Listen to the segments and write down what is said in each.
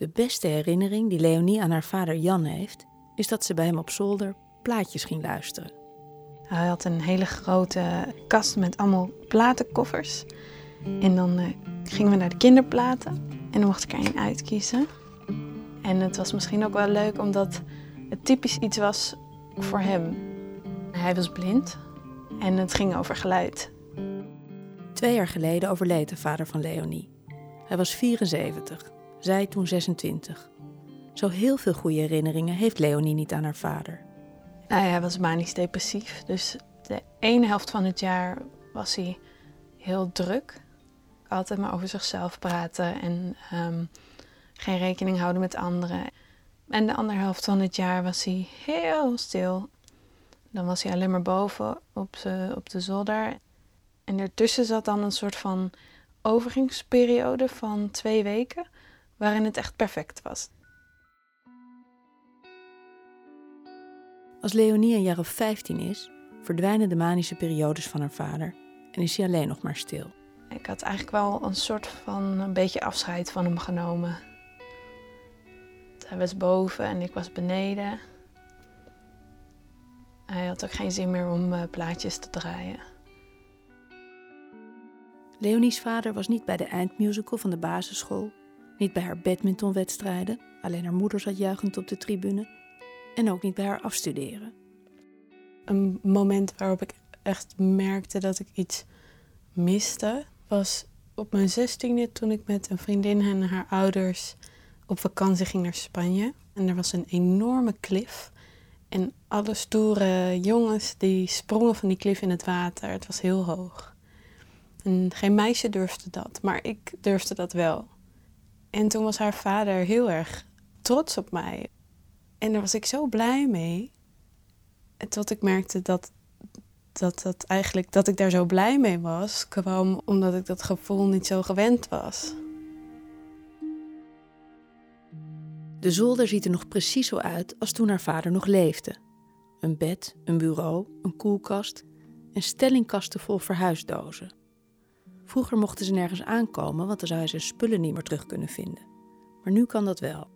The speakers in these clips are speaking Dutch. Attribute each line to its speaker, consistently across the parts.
Speaker 1: De beste herinnering die Leonie aan haar vader Jan heeft, is dat ze bij hem op zolder plaatjes ging luisteren.
Speaker 2: Hij had een hele grote kast met allemaal platenkoffers. En dan eh, gingen we naar de kinderplaten en dan mocht ik er één uitkiezen. En het was misschien ook wel leuk omdat het typisch iets was voor hem. Hij was blind en het ging over geluid.
Speaker 1: Twee jaar geleden overleed de vader van Leonie. Hij was 74, zij toen 26. Zo heel veel goede herinneringen heeft Leonie niet aan haar vader.
Speaker 2: Nou hij was manisch depressief, dus de ene helft van het jaar was hij heel druk. Altijd maar over zichzelf praten en ehm, geen rekening houden met anderen. En de andere helft van het jaar was hij heel stil. Dan was hij alleen maar boven op, z'n- op de zolder. En ertussen zat dan een soort van overgangsperiode van twee weken, waarin het echt perfect was.
Speaker 1: Als Leonie een jaar of 15 is, verdwijnen de manische periodes van haar vader en is hij alleen nog maar stil.
Speaker 2: Ik had eigenlijk wel een soort van een beetje afscheid van hem genomen. Hij was boven en ik was beneden. Hij had ook geen zin meer om eh, plaatjes te draaien.
Speaker 1: Leonie's vader was niet bij de eindmusical van de basisschool, niet bij haar badmintonwedstrijden, alleen haar moeder zat juichend op de tribune, en ook niet bij haar afstuderen.
Speaker 2: Een moment waarop ik echt merkte dat ik iets miste, was op mijn zestiende toen ik met een vriendin en haar ouders op vakantie ging naar Spanje. En er was een enorme klif. En alle stoere jongens die sprongen van die klif in het water. Het was heel hoog. En geen meisje durfde dat, maar ik durfde dat wel. En toen was haar vader heel erg trots op mij. En daar was ik zo blij mee. Tot ik merkte dat, dat, dat, eigenlijk, dat ik daar zo blij mee was, kwam omdat ik dat gevoel niet zo gewend was.
Speaker 1: De zolder ziet er nog precies zo uit als toen haar vader nog leefde. Een bed, een bureau, een koelkast en stellingkasten vol verhuisdozen. Vroeger mochten ze nergens aankomen, want dan zou hij zijn spullen niet meer terug kunnen vinden. Maar nu kan dat wel.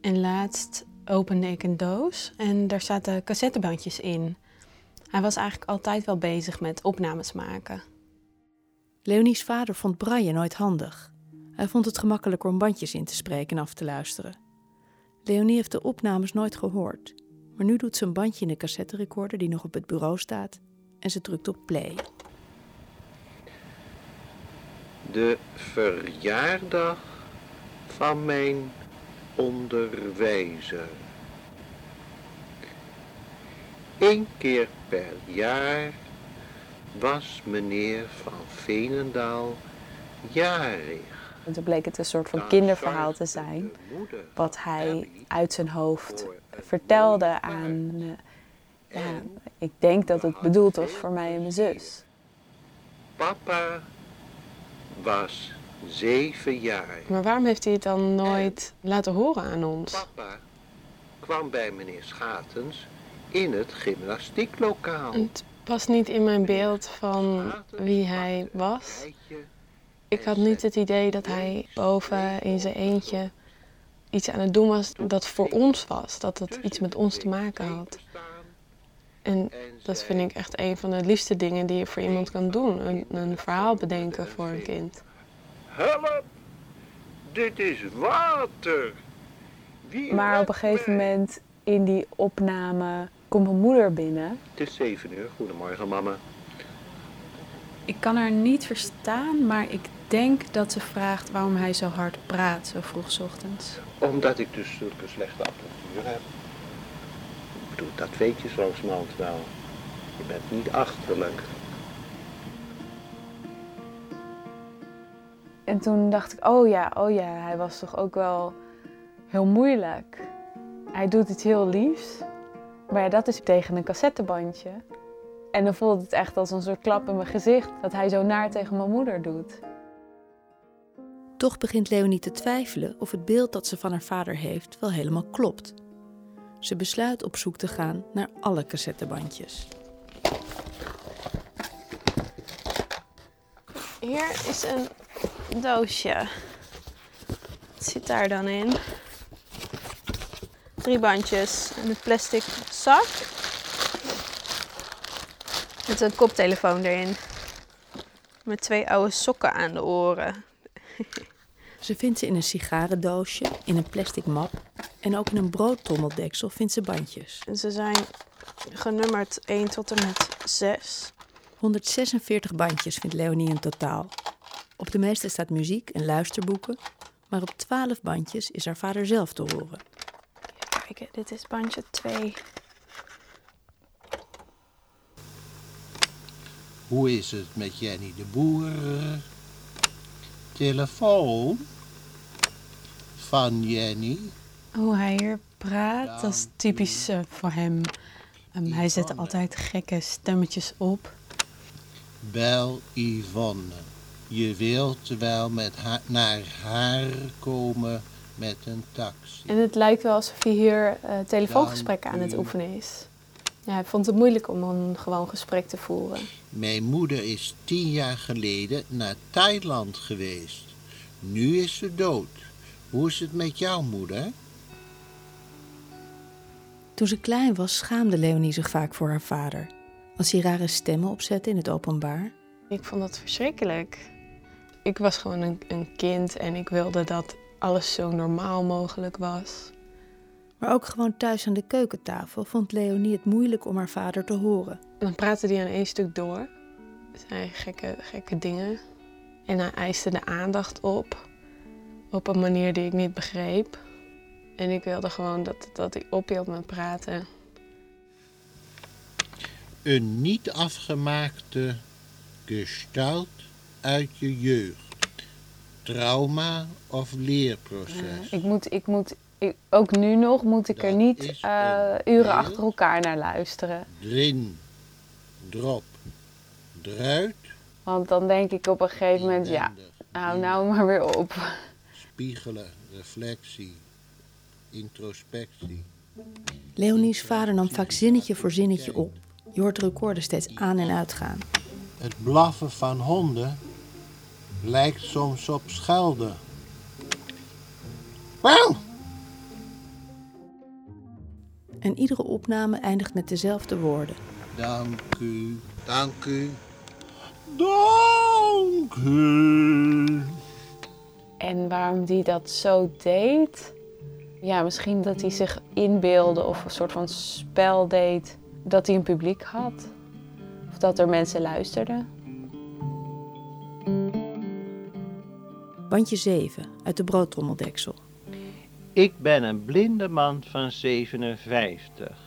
Speaker 2: En laatst opende ik een doos en daar zaten cassettebandjes in. Hij was eigenlijk altijd wel bezig met opnames maken.
Speaker 1: Leonie's vader vond braille nooit handig. Hij vond het gemakkelijker om bandjes in te spreken en af te luisteren. Leonie heeft de opnames nooit gehoord, maar nu doet ze een bandje in de cassetterecorder die nog op het bureau staat en ze drukt op play.
Speaker 3: De verjaardag van mijn onderwijzer. Eén keer per jaar was meneer van Veenendaal jarig.
Speaker 2: En toen bleek het een soort van kinderverhaal te zijn, wat hij uit zijn hoofd vertelde aan. eh, ja, ik denk dat het bedoeld was voor mij en mijn
Speaker 3: plezier.
Speaker 2: zus.
Speaker 3: Papa was zeven jaar.
Speaker 2: Maar waarom heeft hij het dan nooit laten horen aan ons?
Speaker 3: Papa kwam bij meneer Schatens in het gymnastieklokaal.
Speaker 2: Het past niet in mijn beeld van wie hij was. Ik had niet het idee dat hij boven in zijn eentje iets aan het doen was dat voor ons was. Dat het iets met ons te maken had. En dat vind ik echt een van de liefste dingen die je voor iemand kan doen. Een, een verhaal bedenken voor een kind.
Speaker 3: Help! Dit is water! Wie
Speaker 2: Maar op een gegeven
Speaker 3: mij?
Speaker 2: moment in die opname komt mijn moeder binnen.
Speaker 3: Het is zeven uur. Goedemorgen, mama.
Speaker 2: Ik kan haar niet verstaan, maar ik denk dat ze vraagt waarom hij zo hard praat, zo vroeg 's ochtends.
Speaker 3: Omdat ik dus zulke slechte apparatuur heb. Bedoel, dat weet je zo langzamerhand wel. Je bent niet achterlijk.
Speaker 2: En toen dacht ik, oh ja, oh ja, hij was toch ook wel heel moeilijk. Hij doet iets heel liefs, maar ja, dat is tegen een cassettebandje. En dan voelde het echt als een soort klap in mijn gezicht dat hij zo naar tegen mijn moeder doet.
Speaker 1: Toch begint Leonie te twijfelen of het beeld dat ze van haar vader heeft wel helemaal klopt. Ze besluit op zoek te gaan naar alle cassettebandjes.
Speaker 2: Hier is een doosje. Wat zit daar dan in? Drie bandjes en een plastic zak. Met een koptelefoon erin. Met twee oude sokken aan de oren.
Speaker 1: Ze vindt ze in een sigarendoosje, in een plastic map en ook in een broodtrommeldeksel vindt ze bandjes.
Speaker 2: En ze zijn genummerd 1 tot en met 6.
Speaker 1: 146 bandjes vindt Leonie in totaal. Op de meeste staat muziek en luisterboeken, maar op 12 bandjes is haar vader zelf te horen.
Speaker 2: Kijk, dit is bandje 2.
Speaker 3: Hoe is het met Jenny de Boer? Telefoon van Jenny.
Speaker 2: Hoe hij hier praat, dat is typisch eh, voor hem. Ehm, hij zet altijd gekke stemmetjes op.
Speaker 3: Bel Yvonne. Je wilt wel met haar, naar haar komen met een taxi.
Speaker 2: En het lijkt wel alsof hij hier eh, telefoongesprekken aan het oefenen is. Ja, hij vond het moeilijk om een gewoon gesprek te voeren.
Speaker 3: Mijn moeder is tien jaar geleden naar Thailand geweest. Nu is ze dood. Hoe is het met jouw moeder?
Speaker 1: Toen ze klein was, schaamde Leonie zich vaak voor haar vader. Als hij rare stemmen opzette in het openbaar.
Speaker 2: Ik vond dat verschrikkelijk. Ik was gewoon een, een kind en ik wilde dat alles zo normaal mogelijk was.
Speaker 1: Maar ook gewoon thuis aan de keukentafel vond Leonie het moeilijk om haar vader te horen.
Speaker 2: En dan praatte hij aan één stuk door. Zei gekke, gekke dingen. En hij eiste de aandacht op. Op een manier die ik niet begreep. En ik wilde gewoon dat, dat hij ophield met praten.
Speaker 3: Een niet afgemaakte gestalt uit je jeugd. Trauma of leerproces.
Speaker 2: Ik moet, ik moet ik- ook nu nog moet ik er niet eh, uren achter elkaar naar luisteren.
Speaker 3: Erin, drop, eruit.
Speaker 2: Want dan denk ik op een gegeven moment, ja, hou nou maar weer op.
Speaker 3: Spiegelen, reflectie, introspectie.
Speaker 1: Leonie's vader nam vaak zinnetje voor zinnetje op. Je hoort de recorder steeds aan en uitgaan.
Speaker 3: Het blaffen van honden lijkt soms op schelden. Wauw!
Speaker 1: En iedere opname eindigt met dezelfde woorden.
Speaker 3: Dank u. Dank u. Dank u.
Speaker 2: En waarom die dat zo deed? Ja, misschien dat hij zich inbeelde of een soort van spel deed dat hij een publiek had. Of dat er mensen luisterden.
Speaker 1: Bandje 7 uit de broodtrommeldeksel.
Speaker 4: Ik ben een blinde man van 57.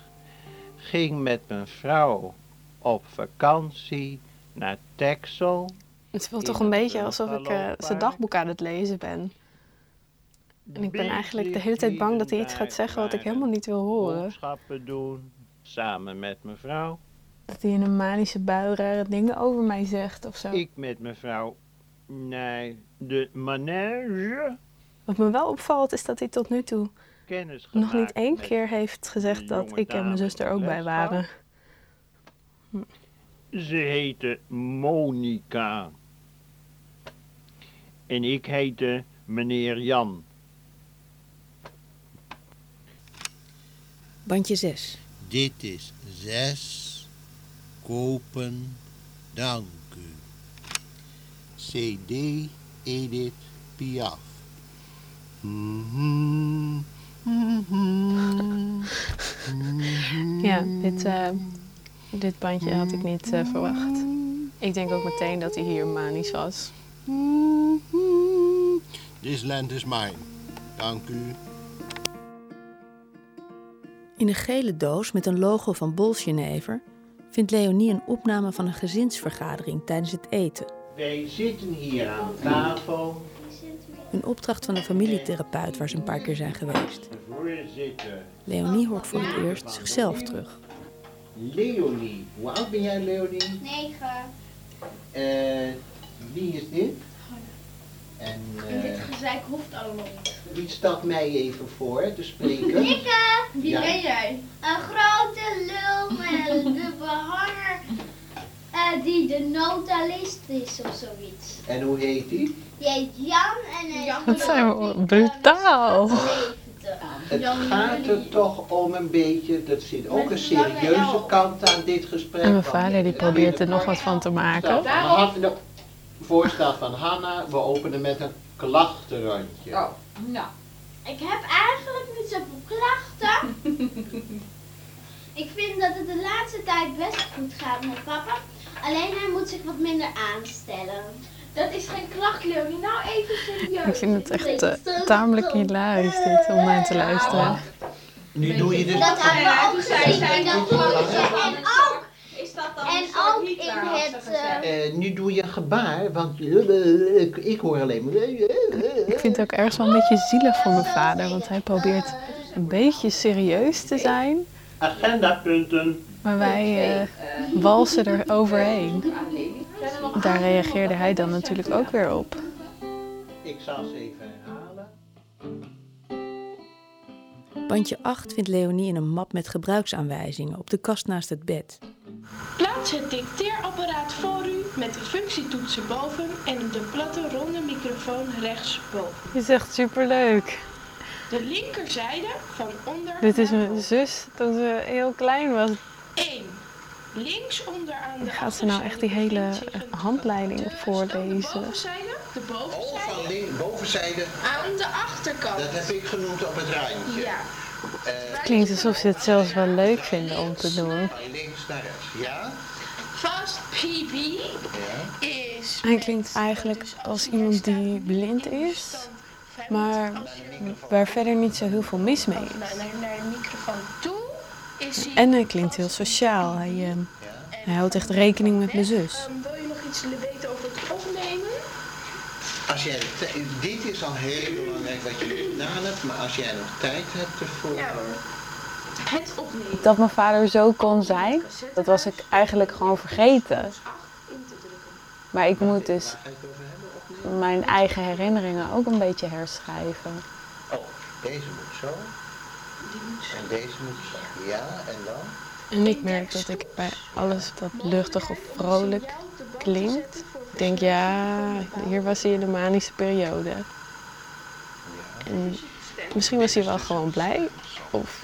Speaker 4: Ging met mijn vrouw op vakantie naar Texel.
Speaker 2: Het voelt toch een beetje alsof ik eh, zijn dagboek aan het lezen ben. En ik ben eigenlijk de hele tijd bang dat hij iets gaat zeggen wat ik helemaal niet wil horen.
Speaker 4: Boodschappen doen, samen met mijn vrouw.
Speaker 2: Dat hij in een manische bui rare dingen over mij zegt of zo.
Speaker 4: Ik met mijn vrouw naar de manege.
Speaker 2: Wat me wel opvalt is dat hij tot nu toe nog niet één keer heeft gezegd dat ik en mijn zus er ook bij waren.
Speaker 4: Ze heette Monica. En ik heette meneer Jan.
Speaker 1: Bandje 6.
Speaker 3: Dit is zes. Kopen. Dank u. CD Edith Piaf.
Speaker 2: Ja, dit, eh, dit bandje had ik niet eh, verwacht. Ik denk ook meteen dat hij hier manisch was.
Speaker 3: This land is mine. Dank u.
Speaker 1: In een gele doos met een logo van Bolsjenever vindt Leonie een opname van een gezinsvergadering tijdens het eten.
Speaker 4: Wij zitten hier aan tafel.
Speaker 1: Een opdracht van een familietherapeut waar ze een paar keer zijn geweest. Leonie hoort voor het eerst zichzelf terug.
Speaker 4: Leonie. Hoe oud ben jij, Leonie?
Speaker 5: Negen.
Speaker 4: Eh, wie is dit? En
Speaker 5: En dit
Speaker 4: eh,
Speaker 5: gezeik hoeft allemaal niet.
Speaker 4: wie staat mij even voor te spreken?
Speaker 5: Ikke! Wie
Speaker 4: Ja.
Speaker 5: ben jij? Een grote lul met de behanger. Eh, die de notalist is of zoiets.
Speaker 3: En hoe heet die?
Speaker 5: Die heet Jan en hij is
Speaker 2: Wat zijn we brutaal.
Speaker 5: in 70.
Speaker 3: Het gaat er toch om een beetje, dat zit ook een serieuze kant aan dit gesprek.
Speaker 2: En mijn vader die probeert er nog wat van te maken.
Speaker 3: Nou, Han- nou, Voorstel van Hanna, we openen met een klachtenrondje.
Speaker 6: Oh, nou.
Speaker 5: Ik heb eigenlijk niet zoveel klachten. ik vind dat het de laatste tijd best goed gaat met papa. Alleen hij moet zich wat minder aanstellen.
Speaker 6: Dat is geen klacht, Leonie. Nou even serieus.
Speaker 2: Ik vind het echt eh, tamelijk hilarisch dit om naar te luisteren.
Speaker 3: Nu doe je dus...
Speaker 5: Dat hebben we ook gezien in filmpje.
Speaker 6: wel
Speaker 5: En ook, in het... eh,
Speaker 3: Eh, nu doe je een gebaar, want eh, ik, hoor alleen maar...
Speaker 2: Ik vind het ook ergens wel een beetje zielig voor mijn vader, want hij probeert een beetje serieus te zijn.
Speaker 4: Agendapunten.
Speaker 2: Maar wij walsen er overheen. Daar reageerde hij dan natuurlijk ook weer op.
Speaker 3: Ik zal ze even herhalen.
Speaker 1: Bandje 8 vindt Leonie in een map met gebruiksaanwijzingen op de kast naast het bed.
Speaker 7: Plaats het dicteerapparaat voor u met de functietoetsen boven en de platte ronde microfoon rechtsboven.
Speaker 2: Je is echt superleuk.
Speaker 7: De linkerzijde van onder
Speaker 2: Dit is mijn zus toen ze heel klein was.
Speaker 7: 1. Links onderaan de
Speaker 2: Gaat ze nou echt die hele handleiding
Speaker 7: tablet.
Speaker 2: voorlezen?
Speaker 7: De bovenzijde, de
Speaker 3: Oh,
Speaker 7: bovenzijde,
Speaker 3: van link, bovenzijde,
Speaker 7: aan de achterkant.
Speaker 3: dat heb ik genoemd op het randje.
Speaker 7: Ja.
Speaker 3: Eh,
Speaker 2: Klinkt alsof ze het zelfs wel leuk vinden om te doen.
Speaker 3: van links naar rechts, ja?
Speaker 7: Fast PB
Speaker 3: Ja.
Speaker 7: is...
Speaker 2: Hij klinkt eigenlijk als iemand die blind is, maar waar verder niet zo heel veel mis mee is.
Speaker 7: Naar, de microfoon toe is hij...
Speaker 2: En hij klinkt heel sociaal. Hij, eh, hij houdt echt rekening met mijn zus.
Speaker 7: Ehm, wil je nog iets weten over het opnemen?
Speaker 3: Als jij dit is al heel belangrijk wat je gedaan hebt, maar als jij nog tijd hebt ervoor...
Speaker 2: Dat mijn vader zo kon zijn, dat was ik eigenlijk gewoon vergeten.
Speaker 7: in te drukken.
Speaker 2: Maar ik moet dus mijn eigen herinneringen ook een beetje herschrijven.
Speaker 3: Oh, deze moet zo. En deze moet zo. Ja, en dan?
Speaker 2: En ik merk dat ik bij alles dat luchtig of vrolijk klinkt, ik denk ja, hier was hij in de manische periode. En misschien was hij wel gewoon blij of